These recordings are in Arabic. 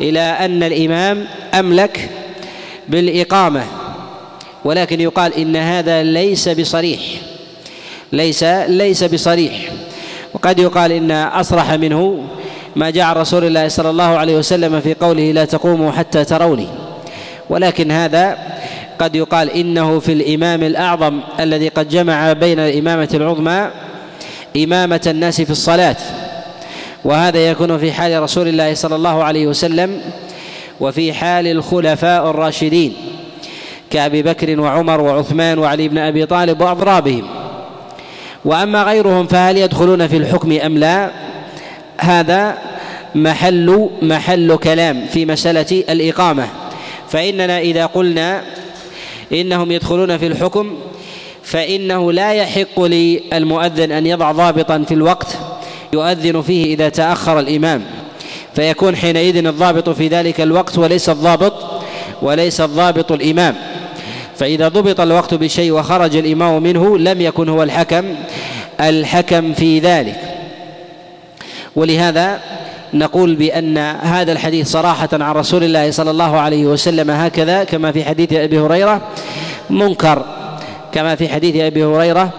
إلى أن الإمام أملك بالإقامة ولكن يقال إن هذا ليس بصريح ليس ليس بصريح. وقد يقال إن أصرح منه ما جاء رسول الله صلى الله عليه وسلم في قوله لا تقوموا حتى تروني. ولكن هذا قد يقال إنه في الإمام الأعظم الذي قد جمع بين الإمامة العظمى إمامة الناس في الصلاة. وهذا يكون في حال رسول الله صلى الله عليه وسلم وفي حال الخلفاء الراشدين كأبي بكر وعمر وعثمان وعلي بن أبي طالب وأضرابهم. وأما غيرهم فهل يدخلون في الحكم أم لا؟ هذا محل محل كلام في مسألة الإقامة. فإننا إذا قلنا إنهم يدخلون في الحكم فإنه لا يحق للمؤذن أن يضع ضابطا في الوقت يؤذن فيه إذا تأخر الإمام. فيكون حينئذ الضابط في ذلك الوقت وليس الضابط وليس الضابط الإمام. فإذا ضبط الوقت بشيء وخرج الإمام منه لم يكن هو الحكم الحكم في ذلك. ولهذا نقول بأن هذا الحديث صراحة عن رسول الله صلى الله عليه وسلم هكذا كما في حديث أبي هريرة منكر. كما في حديث أبي هريرة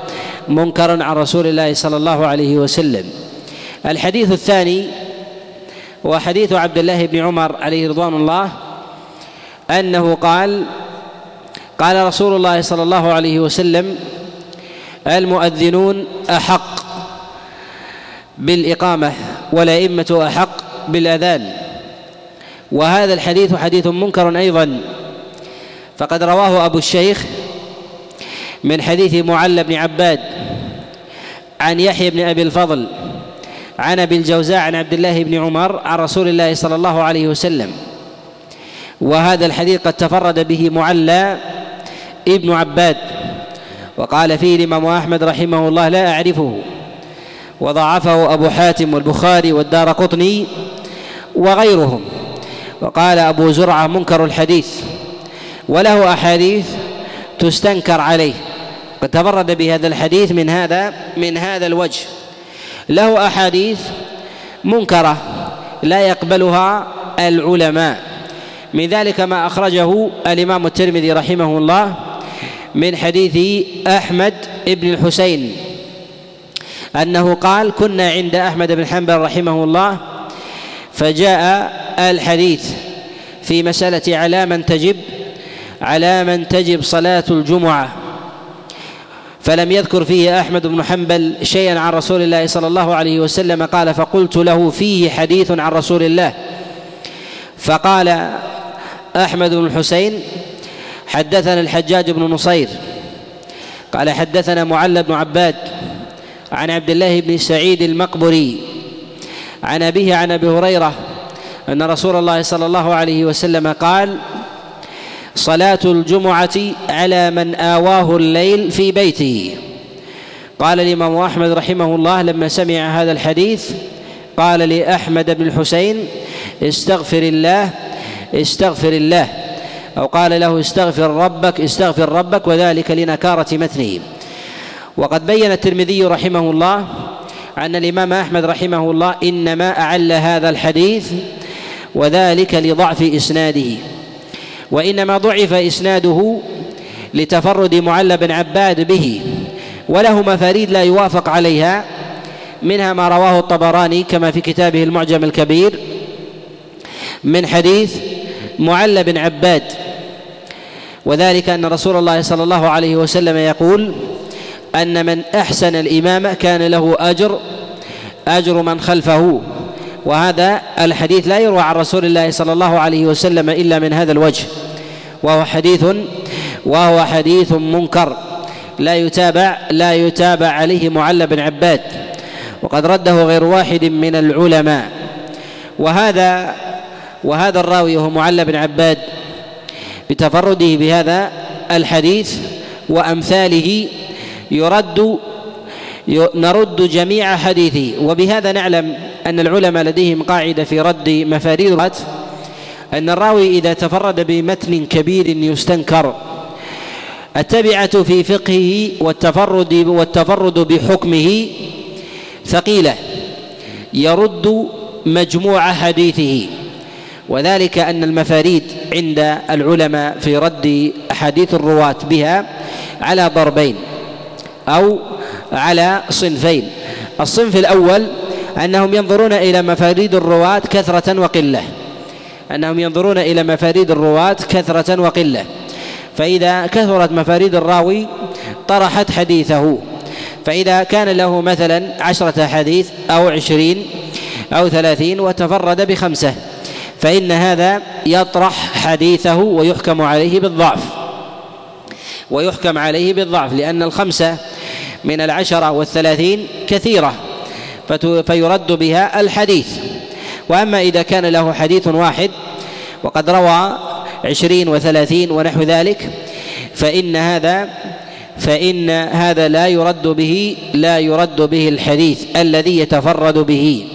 منكر عن رسول الله صلى الله عليه وسلم. الحديث الثاني هو حديث عبد الله بن عمر عليه رضوان الله أنه قال قال رسول الله صلى الله عليه وسلم المؤذنون أحق بالإقامة والأئمة أحق بالأذان وهذا الحديث حديث منكر أيضا فقد رواه أبو الشيخ من حديث معل بن عباد عن يحيى بن أبي الفضل عن أبي الجوزاء عن عبد الله بن عمر عن رسول الله صلى الله عليه وسلم. وهذا الحديث قد تفرد به معلى ابن عباد. وقال فيه الإمام أحمد رحمه الله لا أعرفه وضعفه أبو حاتم والبخاري والدار قطني وغيرهم. وقال أبو زرعة منكر الحديث وله أحاديث تستنكر عليه. قد تفرد بهذا الحديث من هذا من هذا الوجه. له أحاديث منكرة لا يقبلها العلماء. من ذلك ما أخرجه الإمام الترمذي رحمه الله من حديث أحمد بن الحسين أنه قال كنا عند أحمد بن حنبل رحمه الله فجاء الحديث في مسألة على من تجب على من تجب صلاة الجمعة. فلم يذكر فيه أحمد بن حنبل شيئا عن رسول الله صلى الله عليه وسلم قال فقلت له فيه حديث عن رسول الله. فقال أحمد بن الحسين حدثنا الحجاج بن نصير قال حدثنا معل بن عباد عن عبد الله بن سعيد المقبري عن أبيه عن أبي هريرة أن رسول الله صلى الله عليه وسلم قال صلاة الجمعة على من آواه الليل في بيته قال الإمام أحمد رحمه الله لما سمع هذا الحديث قال لأحمد بن الحسين استغفر الله استغفر الله. أو قال له استغفر ربك استغفر ربك وذلك لنكارة متنه وقد بين الترمذي رحمه الله أن الإمام أحمد رحمه الله إنما أعل هذا الحديث وذلك لضعف إسناده. وإنما ضعف إسناده لتفرد معل بن عباد به وله مفاريد لا يوافق عليها منها ما رواه الطبراني كما في كتابه المعجم الكبير من حديث معل بن عباد. وذلك أن رسول الله صلى الله عليه وسلم يقول أن من أحسن الإمامة كان له أجر أجر من خلفه. وهذا الحديث لا يروى عن رسول الله صلى الله عليه وسلم إلا من هذا الوجه وهو حديث وهو حديث منكر لا يتابع لا يتابع عليه معل بن عباد وقد رده غير واحد من العلماء. وهذا وهذا الراوي وهو معل بن عباد بتفرده بهذا الحديث وأمثاله يرد نرد جميع حديثه. وبهذا نعلم أن العلماء لديهم قاعدة في رد مفاريد أن الراوي إذا تفرد بمتن كبير يستنكر. التبعة في فقهه والتفرد والتفرد بحكمه ثقيلة. يرد مجموع حديثه. وذلك أن المفاريد عند العلماء في رد أحاديث الرواة بها على ضربين أو على صنفين. الصنف الأول أنهم ينظرون إلى مفاريد الرواة كثرة وقلة. أنهم ينظرون إلى مفاريد الرواة كثرة وقلة. فإذا كثرت مفاريد الراوي طرحت حديثه. فإذا كان له مثلا عشرة حديث أو عشرين أو ثلاثين وتفرد بخمسة فإن هذا يطرح حديثه ويحكم عليه بالضعف. ويحكم عليه بالضعف لأن الخمسة من العشرة والثلاثين كثيرة. فيرد بها الحديث. وأما إذا كان له حديث واحد وقد روى عشرين وثلاثين ونحو ذلك فإن هذا فإن هذا لا يرد به لا يرد به الحديث الذي يتفرد به.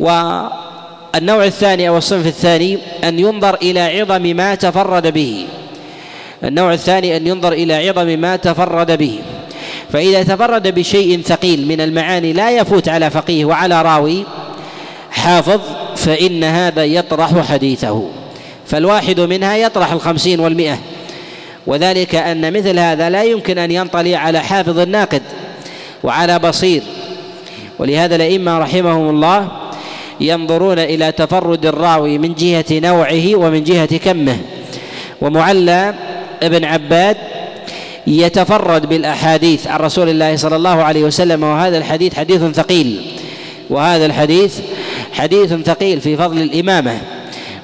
والنوع الثاني أو الصنف الثاني أن ينظر إلى عظم ما تفرد به. النوع الثاني أن ينظر إلى عظم ما تفرد به. فإذا تفرد بشيء ثقيل من المعاني لا يفوت على فقيه وعلى راوي حافظ فإن هذا يطرح حديثه. فالواحد منها يطرح الخمسين والمئة. وذلك أن مثل هذا لا يمكن أن ينطلي على حافظ الناقد وعلى بصير. ولهذا الأئمة رحمهم الله ينظرون إلى تفرد الراوي من جهة نوعه ومن جهة كمه. ومعلى ابن عباد يتفرد بالأحاديث عن رسول الله صلى الله عليه وسلم وهذا الحديث حديث ثقيل. وهذا الحديث حديث ثقيل في فضل الإمامة.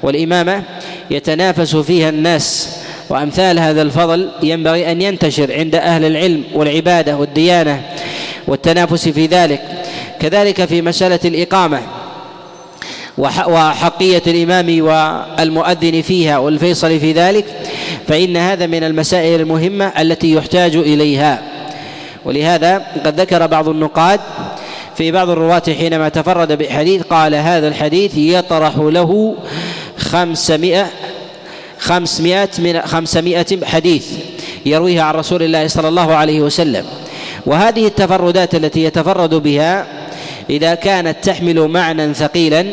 والإمامة يتنافس فيها الناس وأمثال هذا الفضل ينبغي أن ينتشر عند أهل العلم والعبادة والديانة والتنافس في ذلك. كذلك في مسألة الإقامة وحقية الإمام والمؤذن فيها والفيصل في ذلك فإن هذا من المسائل المهمة التي يحتاج إليها. ولهذا قد ذكر بعض النقاد في بعض الرواة حينما تفرد بحديث قال هذا الحديث يطرح له خمسمائة خمسمائة من خمسمائة حديث يرويها عن رسول الله صلى الله عليه وسلم. وهذه التفردات التي يتفرد بها إذا كانت تحمل معنى ثقيلا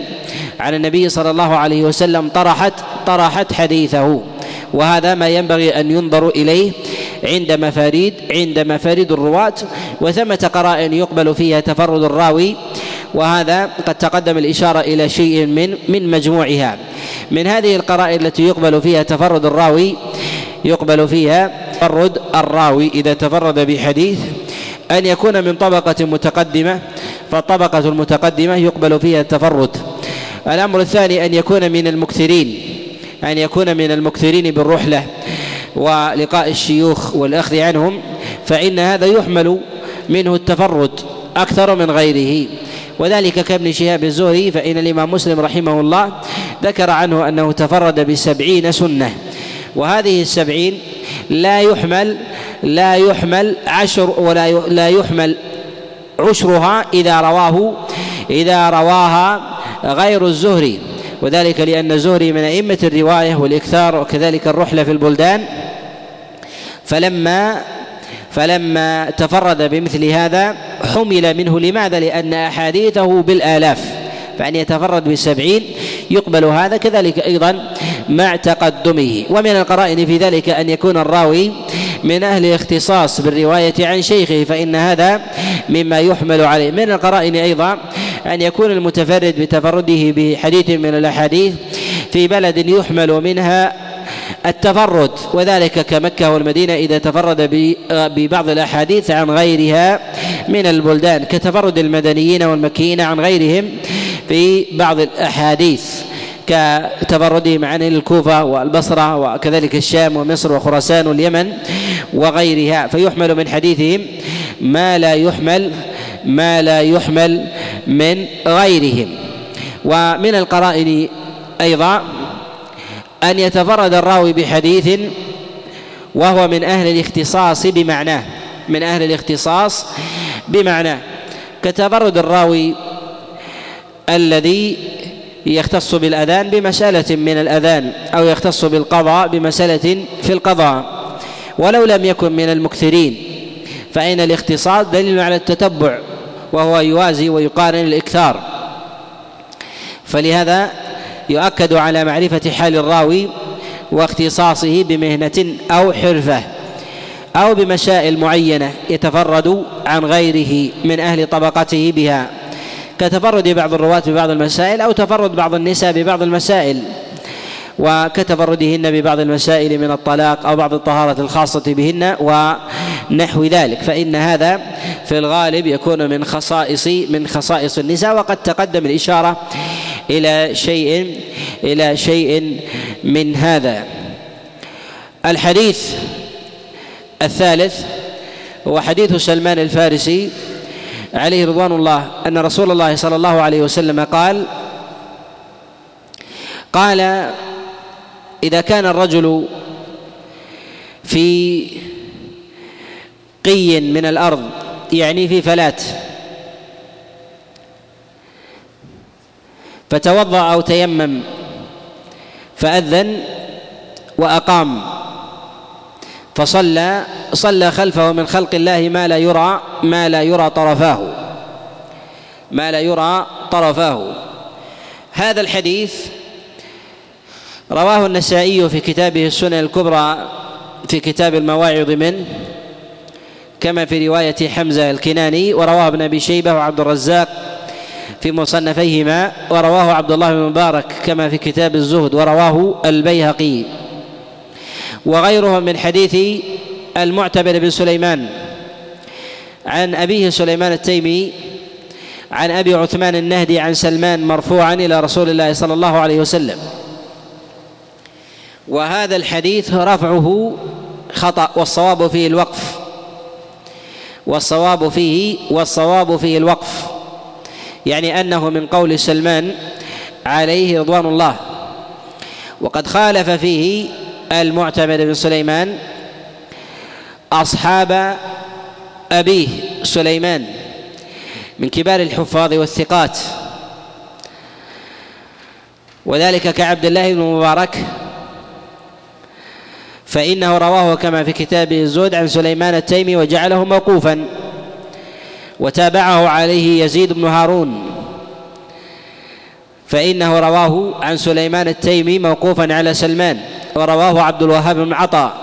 على النبي صلى الله عليه وسلم طرحت طرحت حديثه. وهذا ما ينبغي أن ينظر إليه عند مفاريد عند مفاريد الرواة وثمة قرائن يقبل فيها تفرد الراوي وهذا قد تقدم الإشارة إلى شيء من من مجموعها. من هذه القرائن التي يقبل فيها تفرد الراوي يقبل فيها تفرد الراوي إذا تفرد بحديث. أن يكون من طبقة متقدمة فالطبقة المتقدمة يقبل فيها التفرد. الأمر الثاني أن يكون من المكثرين. أن يكون من المكثرين بالرحلة ولقاء الشيوخ والأخذ عنهم فإن هذا يحمل منه التفرد أكثر من غيره. وذلك كابن شهاب الزهري فإن الإمام مسلم رحمه الله ذكر عنه أنه تفرد بسبعين سنة. وهذه السبعين لا يحمل لا يحمل عشر ولا لا يحمل عشرها إذا رواه إذا رواها غير الزهري. وذلك لأن الزهري من أئمة الرواية والإكثار وكذلك الرحلة في البلدان فلما فلما تفرد بمثل هذا حمل منه لماذا؟ لأن أحاديثه بالآلاف فأن يتفرد بالسبعين يقبل هذا كذلك أيضا مع تقدمه. ومن القرائن في ذلك أن يكون الراوي من أهل الاختصاص بالرواية عن شيخه فإن هذا مما يحمل عليه. من القرائن أيضا أن يكون المتفرد بتفرده بحديث من الأحاديث في بلد يحمل منها التفرد وذلك كمكة والمدينة إذا تفرد ببعض الأحاديث عن غيرها من البلدان كتفرد المدنيين والمكيين عن غيرهم في بعض الأحاديث. كتفردهم عن الكوفة والبصرة وكذلك الشام ومصر وخراسان واليمن وغيرها فيحمل من حديثهم ما لا يحمل ما لا يحمل من غيرهم. ومن القرائن أيضا أن يتفرد الراوي بحديث وهو من أهل الاختصاص بمعناه من أهل الاختصاص بمعناه. كتفرد الراوي الذي يختص بالأذان بمسألة من الأذان أو يختص بالقضاء بمسألة في القضاء. ولو لم يكن من المكثرين فإن الاختصاص دليل على التتبع وهو يوازي ويقارن الإكثار. فلهذا يؤكد على معرفة حال الراوي واختصاصه بمهنة أو حرفة أو بمسائل معينة يتفرد عن غيره من أهل طبقته بها. كتفرد بعض الرواة ببعض المسائل أو تفرد بعض النساء ببعض المسائل. وكتفردهن ببعض المسائل من الطلاق أو بعض الطهارة الخاصة بهن ونحو ذلك. فإن هذا في الغالب يكون من خصائص من خصائص النساء وقد تقدم الإشارة إلى شيء إلى شيء من هذا. الحديث الثالث هو حديث سلمان الفارسي عليه رضوان الله أن رسول الله صلى الله عليه وسلم قال قال إذا كان الرجل في قي من الأرض يعني في فلات فتوضأ أو تيمم فأذن وأقام فصلى صلى خلفه من خلق الله ما لا يرى ما لا يرى طرفاه. ما لا يرى طرفاه. هذا الحديث رواه النسائي في كتابه السنن الكبرى في كتاب المواعظ منه كما في رواية حمزة الكناني ورواه ابن أبي شيبة وعبد الرزاق في مصنفيهما ورواه عبد الله بن مبارك كما في كتاب الزهد ورواه البيهقي. وغيرهم من حديث المعتبر بن سليمان. عن أبيه سليمان التيمي عن أبي عثمان النهدي عن سلمان مرفوعا إلى رسول الله صلى الله عليه وسلم. وهذا الحديث رفعه خطأ والصواب فيه الوقف. والصواب فيه والصواب فيه الوقف. يعني أنه من قول سلمان عليه رضوان الله. وقد خالف فيه المعتمد بن سليمان أصحاب أبيه سليمان من كبار الحفاظ والثقات. وذلك كعبد الله بن مبارك فإنه رواه كما في كتابه الزهد عن سليمان التيمي وجعله موقوفا وتابعه عليه يزيد بن هارون. فإنه رواه عن سليمان التيمي موقوفا على سلمان. ورواه عبد الوهاب بن عطاء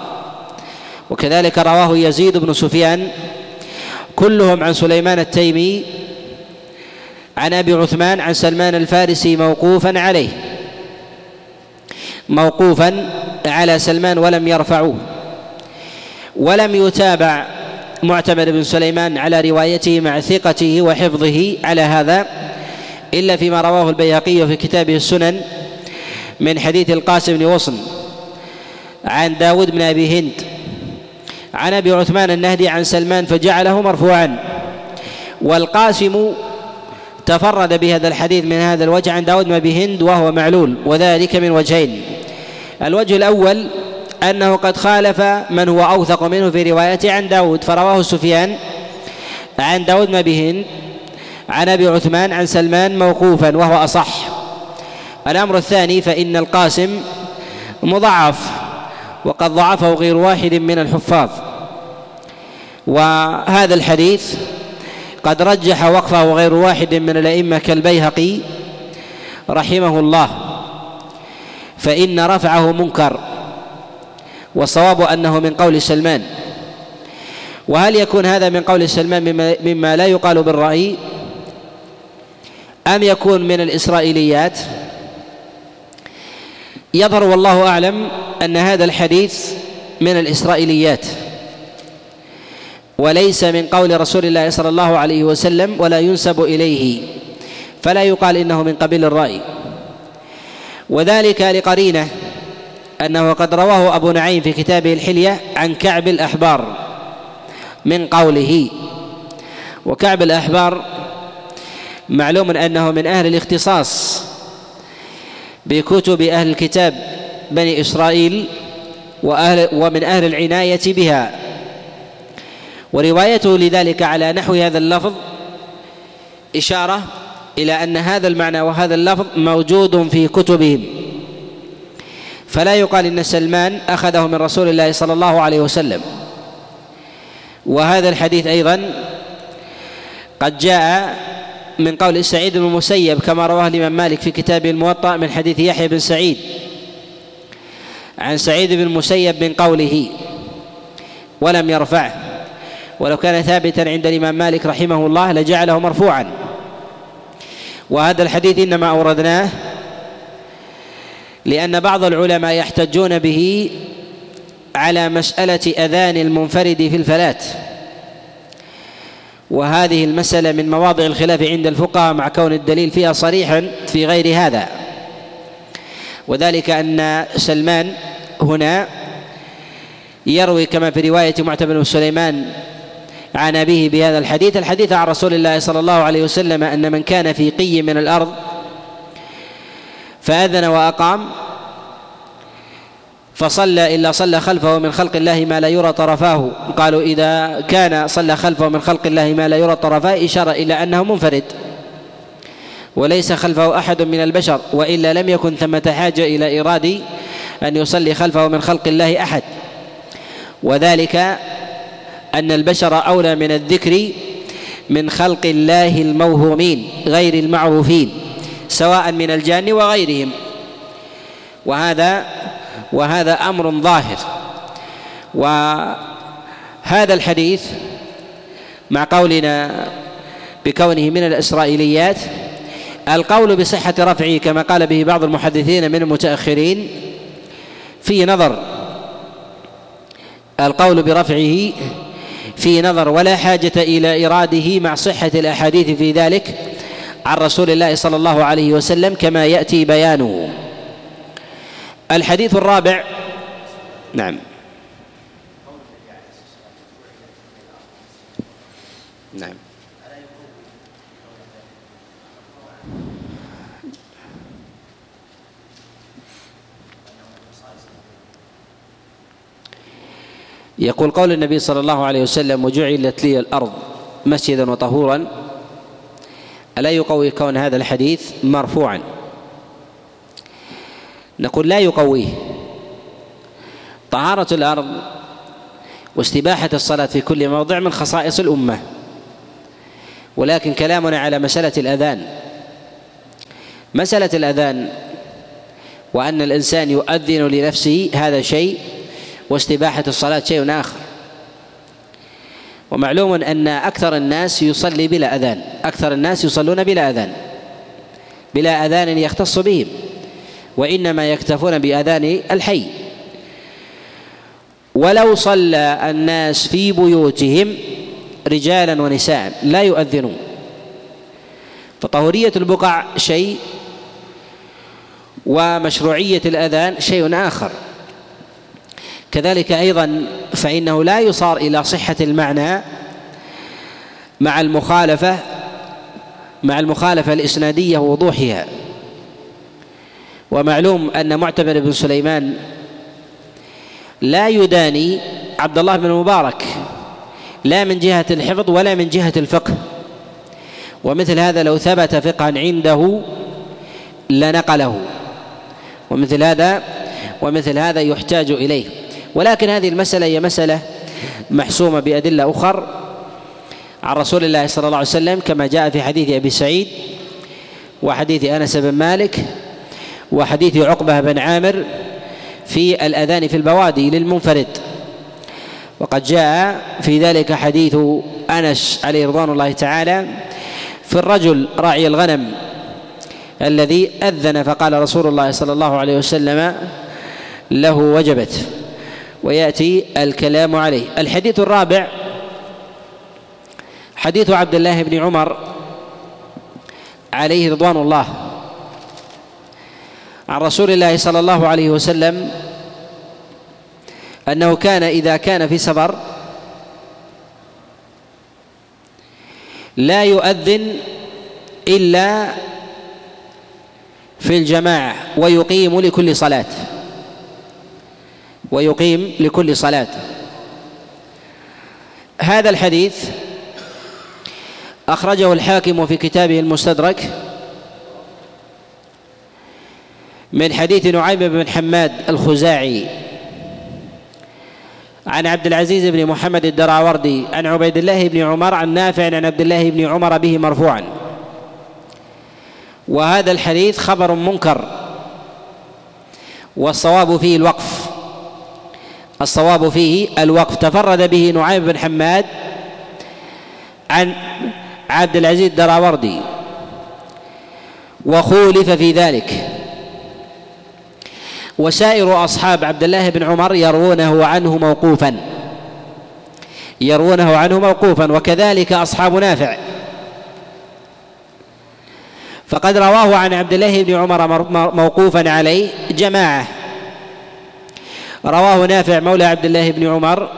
وكذلك رواه يزيد بن سفيان. كلهم عن سليمان التيمي. عن أبي عثمان عن سلمان الفارسي موقوفا عليه. موقوفا على سلمان ولم يرفعوه. ولم يتابع معتمر بن سليمان على روايته مع ثقته وحفظه على هذا إلا فيما رواه البيهقي في كتابه السنن من حديث القاسم بن وصن عن داود بن أبي هند عن أبي عثمان النهدي عن سلمان فجعله مرفوعا. والقاسم تفرد بهذا الحديث من هذا الوجه عن داود بن أبي هند وهو معلول وذلك من وجهين. الوجه الأول أنه قد خالف من هو أوثق منه في روايته عن داود فرواه سفيان عن داود بن أبي عن أبي عثمان عن سلمان موقوفا وهو أصح. الأمر الثاني فإن القاسم مضعف. وقد ضعفه غير واحد من الحفاظ. وهذا الحديث قد رجح وقفه غير واحد من الأئمة كالبيهقي رحمه الله فإن رفعه منكر والصواب أنه من قول سلمان. وهل يكون هذا من قول سلمان مما, لا يقال بالرأي؟ أم يكون من الإسرائيليات؟ يظهر والله أعلم أن هذا الحديث من الإسرائيليات وليس من قول رسول الله صلى الله عليه وسلم ولا ينسب إليه فلا يقال إنه من قبيل الرأي. وذلك لقرينة أنه قد رواه أبو نعيم في كتابه الحلية عن كعب الأحبار من قوله. وكعب الأحبار معلوم أنه من أهل الاختصاص بكتب أهل الكتاب بني إسرائيل وأهل ومن أهل العناية بها. وروايته لذلك على نحو هذا اللفظ إشارة إلى أن هذا المعنى وهذا اللفظ موجود في كتبهم. فلا يقال إن سلمان أخذه من رسول الله صلى الله عليه وسلم. وهذا الحديث أيضا قد جاء من قول سعيد بن المسيب كما رواه الإمام مالك في كتابه الموطأ من حديث يحيى بن سعيد. عن سعيد بن المسيب من قوله ولم يرفعه. ولو كان ثابتا عند الإمام مالك رحمه الله لجعله مرفوعا. وهذا الحديث إنما أوردناه لأن بعض العلماء يحتجون به على مسألة أذان المنفرد في الفلاة وهذه المسألة من مواضع الخلاف عند الفقهاء مع كون الدليل فيها صريحا في غير هذا. وذلك أن سلمان هنا يروي كما في رواية معتمر بن سليمان عن أبيه بهذا الحديث. الحديث عن رسول الله صلى الله عليه وسلم أن من كان في قي من الأرض فأذن وأقام فصلى إلا صلى خلفه من خلق الله ما لا يرى طرفاه. قالوا إذا كان صلى خلفه من خلق الله ما لا يرى طرفاه إشارة إلى أنه منفرد وليس خلفه أحد من البشر وإلا لم يكن ثمة حاجة إلى إيراد أن يصلي خلفه من خلق الله أحد. وذلك أن البشر أولى من الذكر من خلق الله الموهومين غير المعروفين سواء من الجان وغيرهم. وهذا وهذا أمر ظاهر. وهذا الحديث مع قولنا بكونه من الإسرائيليات القول بصحة رفعه كما قال به بعض المحدثين من المتأخرين في نظر القول برفعه في نظر ولا حاجة إلى إراده مع صحة الأحاديث في ذلك عن رسول الله صلى الله عليه وسلم كما يأتي بيانه. الحديث الرابع نعم. نعم. يقول قول النبي صلى الله عليه وسلم وجعلت لي الأرض مسجدا وطهورا. ألا يقوي كون هذا الحديث مرفوعا؟ نقول لا يقويه. طهارة الأرض واستباحة الصلاة في كل موضع من خصائص الأمة. ولكن كلامنا على مسألة الأذان. مسألة الأذان وأن الإنسان يؤذن لنفسه هذا شيء واستباحة الصلاة شيء آخر. ومعلوم أن أكثر الناس يصلي بلا أذان. أكثر الناس يصلون بلا أذان. بلا أذان يختص بهم. وإنما يكتفون بأذان الحي. ولو صلى الناس في بيوتهم رجالا ونساء لا يؤذنون. فطهورية البقع شيء ومشروعية الأذان شيء آخر. كذلك أيضا فإنه لا يصار إلى صحة المعنى مع المخالفة مع المخالفة الإسنادية ووضوحها. ومعلوم أن معتمر بن سليمان لا يداني عبد الله بن المبارك لا من جهة الحفظ ولا من جهة الفقه. ومثل هذا لو ثبت فقها عنده لنقله. ومثل هذا ومثل هذا يحتاج إليه. ولكن هذه المسألة هي مسألة محسومة بأدلة أخر عن رسول الله صلى الله عليه وسلم كما جاء في حديث أبي سعيد وحديث أنس بن مالك وحديث عقبة بن عامر في الأذان في البوادي للمنفرد. وقد جاء في ذلك حديث أنس عليه رضوان الله تعالى في الرجل راعي الغنم الذي أذن فقال رسول الله صلى الله عليه وسلم له وجبت. ويأتي الكلام عليه. الحديث الرابع حديث عبد الله بن عمر عليه رضوان الله عن رسول الله صلى الله عليه وسلم أنه كان إذا كان في سفر لا يؤذن إلا في الجماعة ويقيم لكل صلاة. ويقيم لكل صلاة. هذا الحديث أخرجه الحاكم في كتابه المستدرك من حديث نعيم بن حماد الخزاعي عن عبد العزيز بن محمد الدراوردي عن عبيد الله بن عمر عن نافع عن عبد الله بن عمر به مرفوعا. وهذا الحديث خبر منكر والصواب فيه الوقف. الصواب فيه الوقف. تفرد به نعيم بن حماد عن عبد العزيز الدراوردي وخولف في ذلك. وسائر أصحاب عبد الله بن عمر يروونه عنه موقوفا يروونه عنه موقوفا وكذلك أصحاب نافع. فقد رواه عن عبد الله بن عمر موقوفا عليه جماعة. رواه نافع مولى عبد الله بن عمر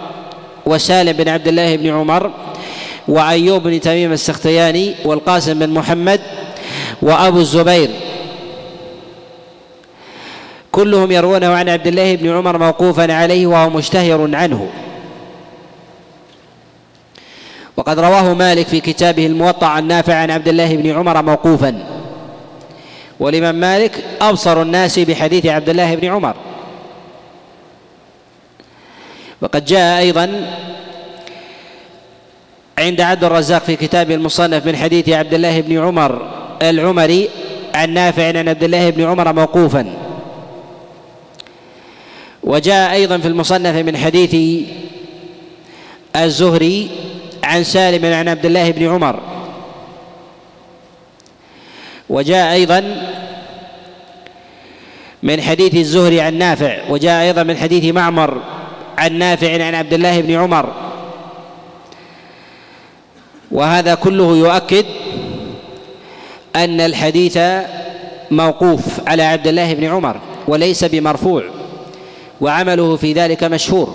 وسالم بن عبد الله بن عمر وأيوب بن تميم السختياني والقاسم بن محمد وأبو الزبير. كلهم يروونه عن عبد الله بن عمر موقوفا عليه وهو مشتهر عنه. وقد رواه مالك في كتابه الموطأ عن نافع عن عبد الله بن عمر موقوفا. والإمام مالك أبصر الناس بحديث عبد الله بن عمر. وقد جاء أيضا عند عبد الرزاق في كتابه المصنف من حديث عبد الله بن عمر العمري عن نافع عن عبد الله بن عمر موقوفا. وجاء أيضا في المصنف من حديث الزهري عن سالم عن عبد الله بن عمر. وجاء أيضا من حديث الزهري عن نافع وجاء أيضا من حديث معمر عن نافع عن عبد الله بن عمر. وهذا كله يؤكد أن الحديث موقوف على عبد الله بن عمر وليس بمرفوع وعمله في ذلك مشهور.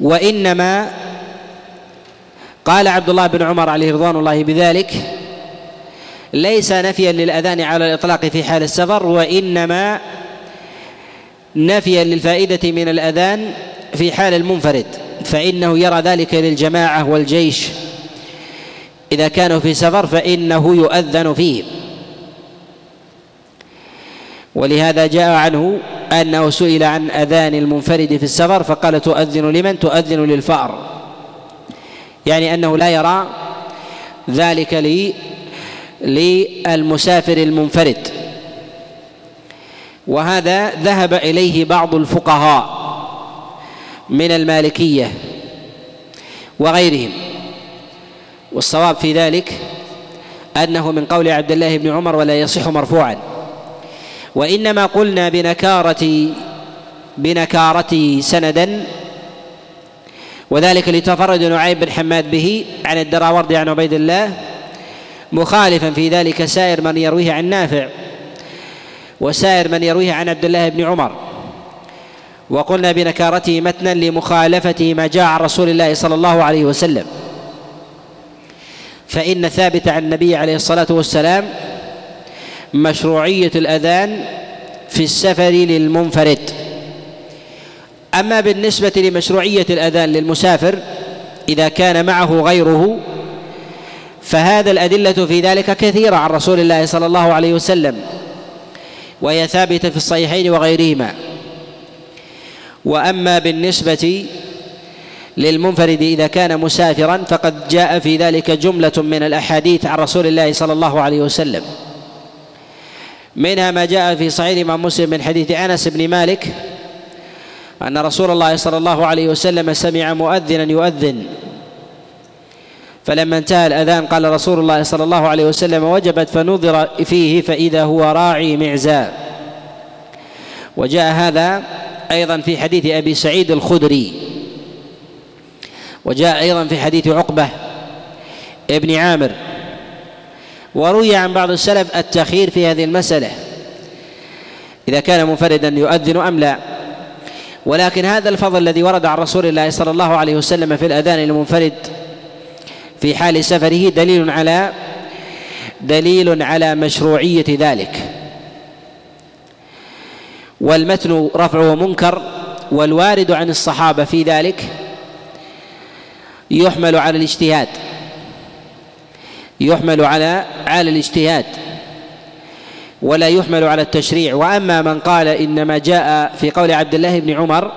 وإنما قال عبد الله بن عمر عليه رضوان الله بذلك ليس نفيا للأذان على الإطلاق في حال السفر وإنما نفيا للفائدة من الأذان في حال المنفرد فإنه يرى ذلك للجماعة والجيش. إذا كانوا في سفر فإنه يؤذن فيهم ولهذا جاء عنه أنه سئل عن أذان المنفرد في السفر فقال تؤذن لمن؟ تؤذن للفأر. يعني أنه لا يرى ذلك للمسافر المنفرد. وهذا ذهب إليه بعض الفقهاء من المالكية وغيرهم. والصواب في ذلك أنه من قول عبد الله بن عمر ولا يصح مرفوعا. وإنما قلنا بنكاره بنكارته سندا وذلك لتفرد نعيم بن حماد به عن الدراوردي عن عبيد الله مخالفا في ذلك سائر من يرويه عن نافع. وسائر من يرويه عن عبد الله بن عمر. وقلنا بنكارته متنا لمخالفته ما جاء عن رسول الله صلى الله عليه وسلم. فإن ثابت عن النبي عليه الصلاة والسلام مشروعية الأذان في السفر للمنفرد. أما بالنسبة لمشروعية الأذان للمسافر إذا كان معه غيره فهذا الأدلة في ذلك كثيرة عن رسول الله صلى الله عليه وسلم. وهي ثابتة في الصحيحين وغيرهما. وأما بالنسبة للمنفرد إذا كان مسافرا فقد جاء في ذلك جملة من الأحاديث عن رسول الله صلى الله عليه وسلم. منها ما جاء في صحيح الإمام مسلم من حديث أنس بن مالك أن رسول الله صلى الله عليه وسلم سمع مؤذنا يؤذن. فلما انتهى الأذان قال رسول الله صلى الله عليه وسلم وجبت فنظر فيه فإذا هو راعي معزاء وجاء هذا أيضا في حديث أبي سعيد الخدري. وجاء أيضا في حديث عقبة ابن عامر. وروي عن بعض السلف التخير في هذه المسألة. إذا كان منفردا يؤذن أم لا. ولكن هذا الفضل الذي ورد عن رسول الله صلى الله عليه وسلم في الأذان المنفرد في حال سفره دليل على دليل على مشروعية ذلك. والمتن رفعه منكر والوارد عن الصحابة في ذلك يحمل على الاجتهاد. يحمل على على الاجتهاد. ولا يحمل على التشريع. وأما من قال إنما جاء في قول عبد الله بن عمر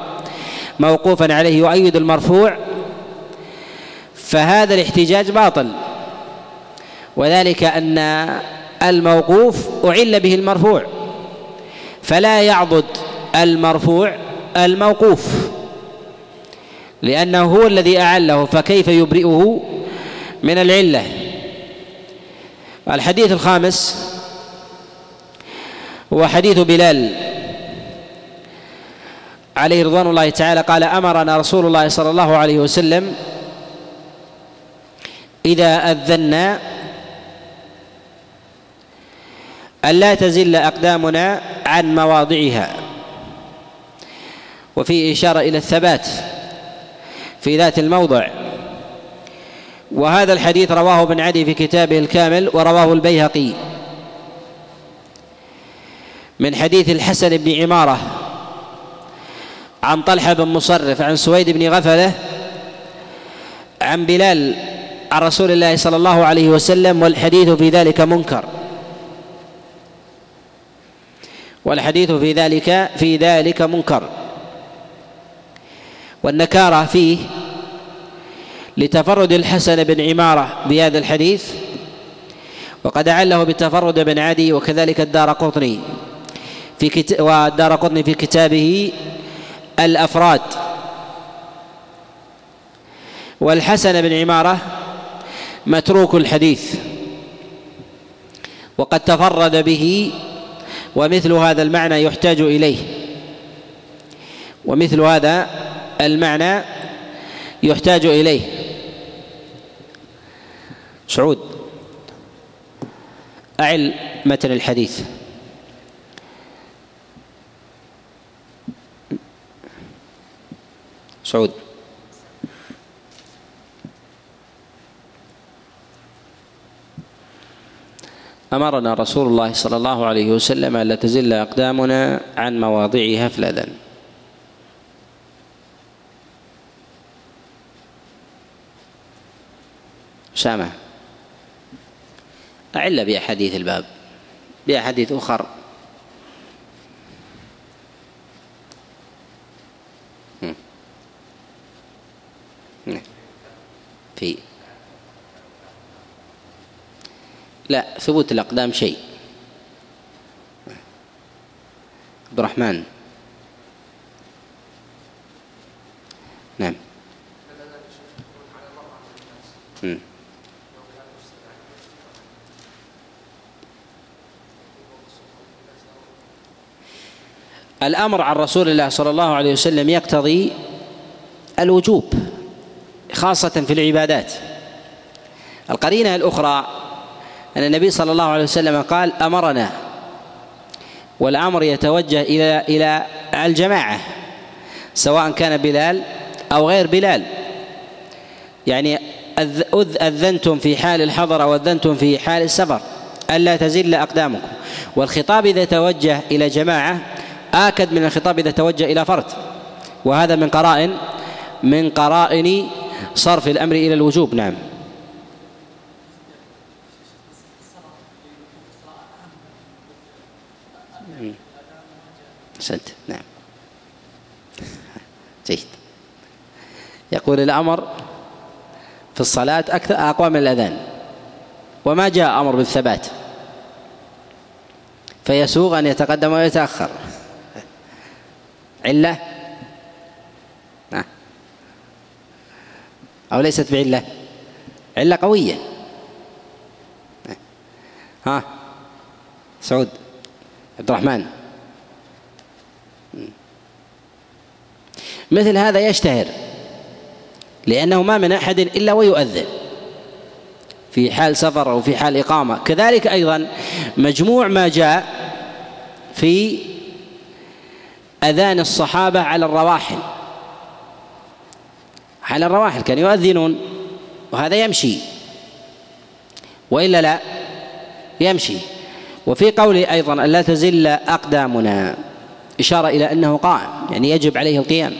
موقوفا عليه يؤيد المرفوع فهذا الاحتجاج باطل. وذلك أن الموقوف أعل به المرفوع فلا يعضد المرفوع الموقوف لأنه هو الذي أعله فكيف يبرئه من العلة؟ الحديث الخامس هو حديث بلال عليه رضوان الله تعالى قال أمرنا رسول الله صلى الله عليه وسلم إذا اذنا ألا تزل أقدامنا عن مواضعها. وفي إشارة إلى الثبات في ذات الموضع. وهذا الحديث رواه ابن عدي في كتابه الكامل ورواه البيهقي. من حديث الحسن بن عمارة عن طلحة بن مصرف عن سويد بن غفلة عن بلال عن رسول الله صلى الله عليه وسلم والحديث في ذلك منكر. والحديث في ذلك في ذلك منكر. والنكارة فيه لتفرد الحسن بن عمارة بهذا الحديث وقد أعله بالتفرد بن عدي وكذلك الدار قطني. في كت... والدار قطني في كتابه الأفراد. والحسن بن عمارة متروك الحديث. وقد تفرد به ومثل هذا المعنى يحتاج إليه. ومثل هذا المعنى يحتاج إليه. سعود. أعل متن الحديث. سعود. أمرنا رسول الله صلى الله عليه وسلم ألا تزل أقدامنا عن مواضعها في الأذان أسامة أعل بأحاديث الباب بأحاديث أخر في لا ثبوت الأقدام شيء. عبد الرحمن. نعم. الأمر عن رسول الله صلى الله عليه وسلم يقتضي الوجوب خاصة في العبادات. القرينة الأخرى أن النبي صلى الله عليه وسلم قال أمرنا والأمر يتوجه إلى إلى الجماعة سواء كان بلال أو غير بلال. يعني أذنتم في حال الحضر أو اذنتم في حال السفر ألا تزل أقدامكم. والخطاب إذا توجه إلى جماعة آكد من الخطاب إذا توجه إلى فرد. وهذا من قرائن من قرائن صرف الأمر إلى الوجوب نعم. سنت نعم. جيد. يقول الأمر في الصلاة أكثر أقوى من الأذان. وما جاء أمر بالثبات. فيسوغ أن يتقدم ويتأخر. علة؟ أو ليست بعلة. علة قوية. ها. سعود. عبد الرحمن. مثل هذا يشتهر لأنه ما من أحد إلا ويؤذن في حال سفر أو في حال إقامة. كذلك أيضا مجموع ما جاء في أذان الصحابة على الرواحل. على الرواحل كانوا يؤذنون وهذا يمشي. وإلا لا يمشي. وفي قوله أيضا ألا تزل أقدامنا إشارة إلى أنه قائم يعني يجب عليه القيام.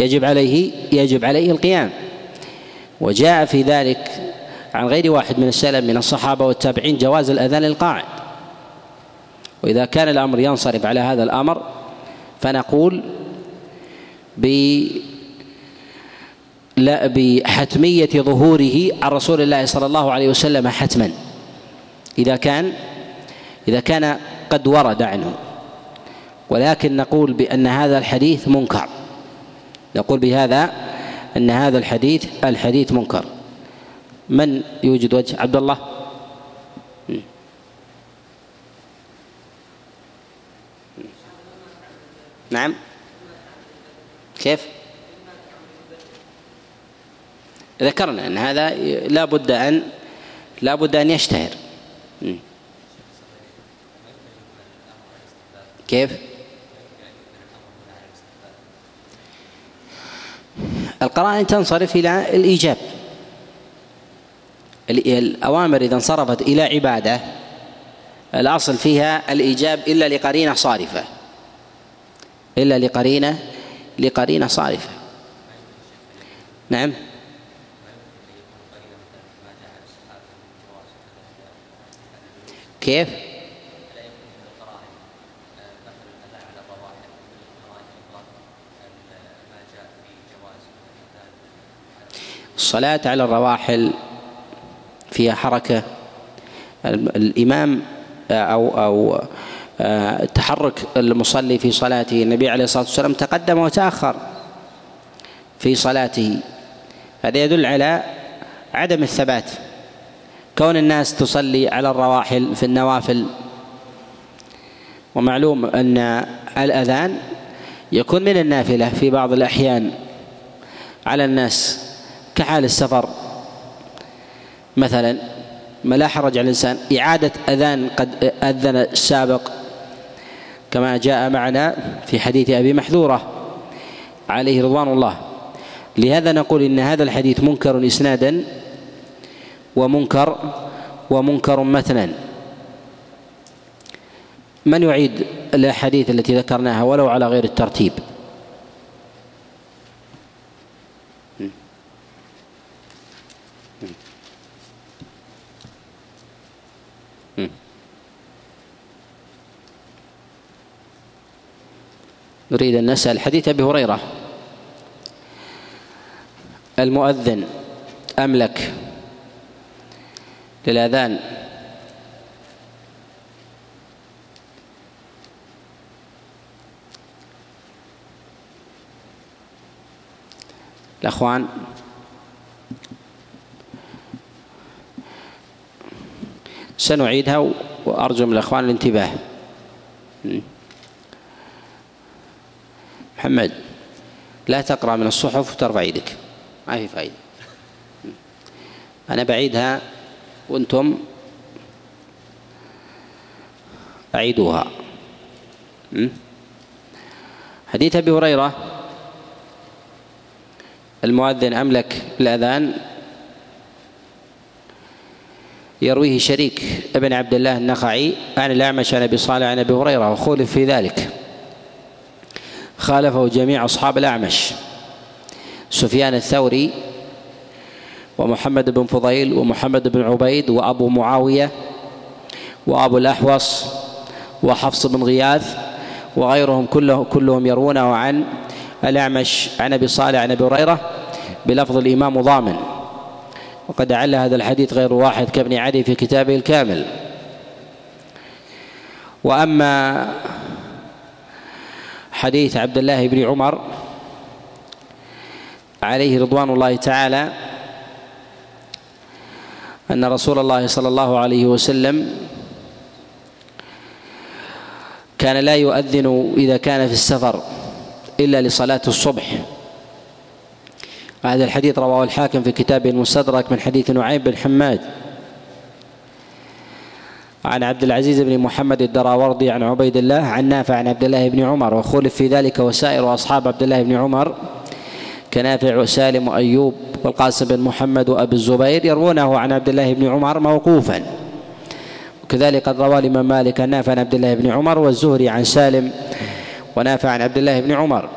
يجب عليه يجب عليه القيام. وجاء في ذلك عن غير واحد من السلف من الصحابة والتابعين جواز الأذان للقاعد. وإذا كان الأمر ينصرف على هذا الأمر فنقول ب لا بحتمية ظهوره عن رسول الله صلى الله عليه وسلم حتما. إذا كان إذا كان قد ورد عنه. ولكن نقول بأن هذا الحديث منكر. نقول بهذا أن هذا الحديث الحديث منكر. من يوجد وجه؟ عبد الله نعم. كيف؟ ذكرنا أن هذا لا بد أن لا بد أن يشتهر. كيف؟ القرائن تنصرف إلى الإيجاب. الأوامر إذا انصرفت إلى عبادة الأصل فيها الإيجاب إلا لقرينة صارفة. إلا لقرينة لقرينة صارفة. نعم. كيف؟ الصلاة على الرواحل فيها حركة. الإمام أو أو آه، تحرك المصلي في صلاته. النبي عليه الصلاة والسلام تقدم وتأخر في صلاته. هذا يدل على عدم الثبات. كون الناس تصلي على الرواحل في النوافل. ومعلوم أن الأذان يكون من النافلة في بعض الأحيان على الناس. كحال السفر. مثلا ما لا حرج على الإنسان إعادة أذان قد أذن السابق كما جاء معنا في حديث أبي محذورة عليه رضوان الله. لهذا نقول إن هذا الحديث منكر إسنادا ومنكر ومنكر مثلا. من يعيد الأحاديث التي ذكرناها ولو على غير الترتيب؟ نريد أن نسأل حديث أبي هريرة. المؤذن أملك للأذان. الأخوان سنعيدها وأرجو من الأخوان الانتباه. محمد لا تقرأ من الصحف وترفع يدك. ما في فائدة أنا بعيدها وأنتم أعيدوها حديث أبي هريرة المؤذن أملك الأذان؟ يرويه شريك ابن عبد الله النخعي عن الأعمش عن أبي صالح عن أبي هريرة وخولف في ذلك. خالفه جميع أصحاب الأعمش. سفيان الثوري ومحمد بن فضيل ومحمد بن عبيد وأبو معاوية وأبو الأحوص وحفص بن غياث وغيرهم كله كلهم يروونه عن الأعمش عن أبي صالح عن أبي هريرة بلفظ الإمام ضامن. وقد عل هذا الحديث غير واحد كابن عدي في كتابه الكامل. وأما حديث عبد الله بن عمر عليه رضوان الله تعالى أن رسول الله صلى الله عليه وسلم كان لا يؤذن إذا كان في السفر إلا لصلاة الصبح. هذا الحديث رواه الحاكم في كتابه المستدرك من حديث نعيم بن حماد. عن عبد العزيز بن محمد الدراوردي عن عبيد الله عن نافع عن عبد الله بن عمر وخولف في ذلك وسائر أصحاب عبد الله بن عمر كنافع وسالم وايوب والقاسم بن محمد وأبي الزبير يروونه عن عبد الله بن عمر موقوفا. وكذلك قد روى الإمام مالك نافع عن عبد الله بن عمر والزهري عن سالم ونافع عن عبد الله بن عمر.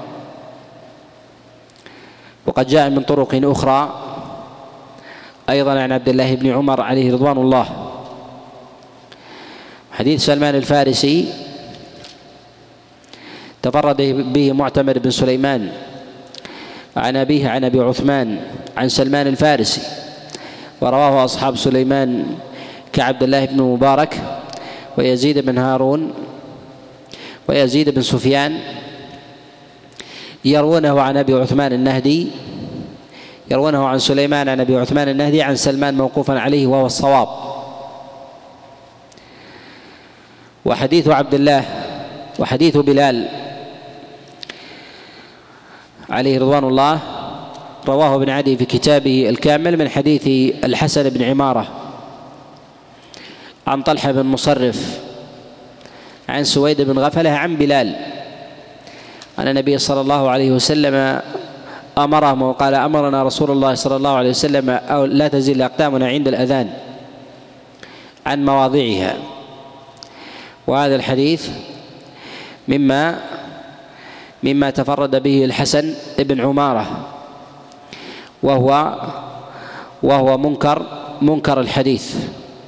وقد جاء من طرق أخرى أيضا عن عبد الله بن عمر عليه رضوان الله. حديث سلمان الفارسي تفرد به معتمر بن سليمان عن أبيه عن أبي عثمان عن سلمان الفارسي ورواه أصحاب سليمان كعبد الله بن مبارك ويزيد بن هارون ويزيد بن سفيان يروونه عن أبي عثمان النهدي يروونه عن سليمان عن أبي عثمان النهدي عن سلمان موقوفا عليه وهو الصواب. وحديث عبد الله وحديث بلال عليه رضوان الله رواه ابن عدي في كتابه الكامل من حديث الحسن بن عمارة عن طلحة بن مصرف عن سويد بن غفلة عن بلال أن النبي صلى الله عليه وسلم أمرهم وقال أمرنا رسول الله صلى الله عليه وسلم أو لا تزل أقدامنا عند الأذان عن مواضعها. وهذا الحديث مما مما تفرد به الحسن بن عمارة وهو وهو منكر منكر الحديث.